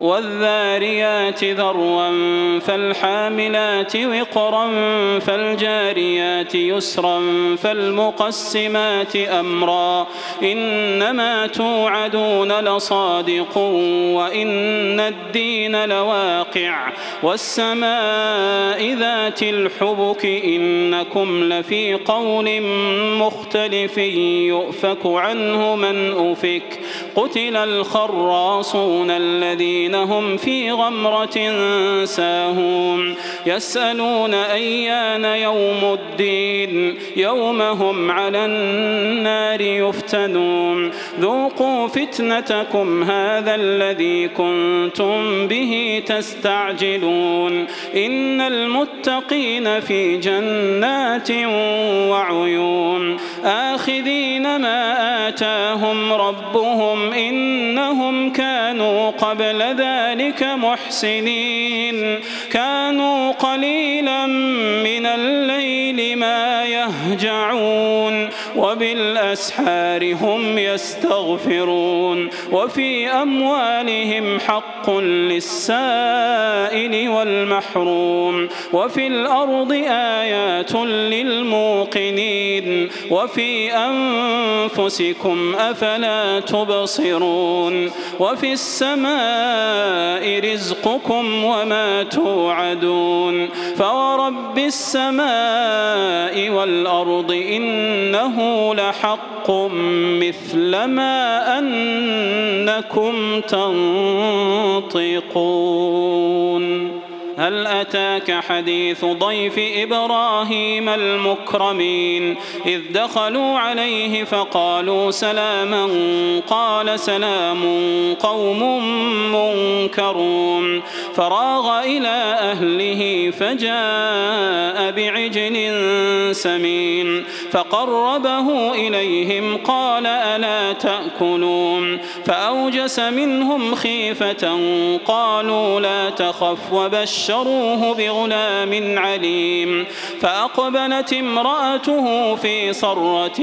والذاريات ذروا فالحاملات وقرا فالجاريات يسرا فالمقسمات امرا إنما توعدون لصادق وإن الدين لواقع والسماء ذات الحبك إنكم لفي قول مختلف يؤفك عنه من أفك قتل الخراصون الذين الذين هم في غمرة ساهون يسألون أيان يوم الدين يوم هم على النار يفتنون ذوقوا فتنتكم هذا الذي كنتم به تستعجلون إن المتقين في جنات وعيون آخذين ما آتاهم ربهم إنهم كانوا قبل ذلك محسنين. كانوا قليلا من الليل ما يهجعون وبالأسحار هم يستغفرون وفي أموالهم حق للسائل والمحروم وفي الأرض آيات للموقنين وفي أنفسكم أفلا تبصرون وفي السماء رزقكم وما توعدون فورب السماء والأرض إنه لحق مثل ما أنكم تنطقون. هل أتاك حديث ضيف إبراهيم المكرمين؟ إذ دخلوا عليه فقالوا سلاما قال سلام قوم منكرون. فراغ إلى أهله فجاء بعجل سمين. فقربه إليهم قال ألا تأكلون؟ فأوجس منهم خيفة قالوا لا تخف وبشروه بغلام عليم فأقبلت امرأته في صرة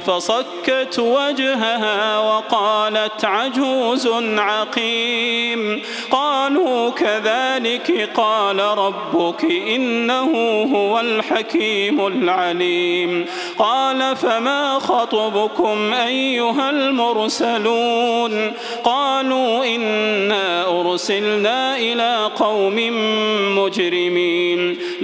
فصكت وجهها وقالت عجوز عقيم. قالوا كذلك قال ربك إنه هو الحكيم العليم. قال فما خطبكم أيها المرسلون؟ قالوا إنا أرسلنا إلى قوم مجرمين.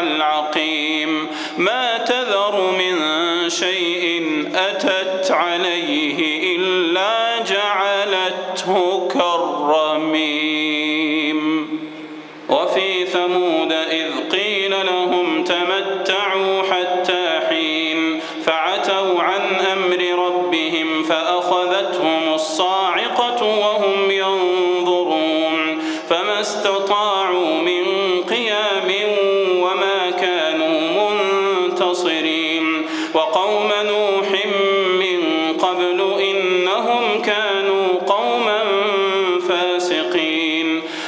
العقيم ما تذر من شيء أتت عليه إلا جعلته كالرميم. وفي ثمود إذ قيل لهم تمتعوا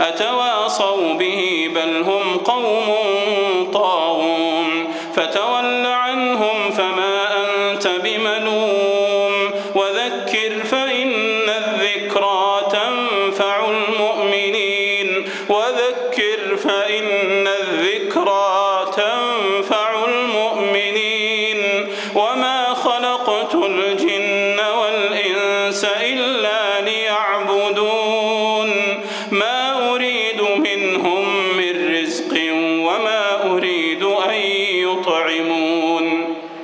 أتواصوا به بل هم قوم طاغون فتول عنهم فما أنت بملوم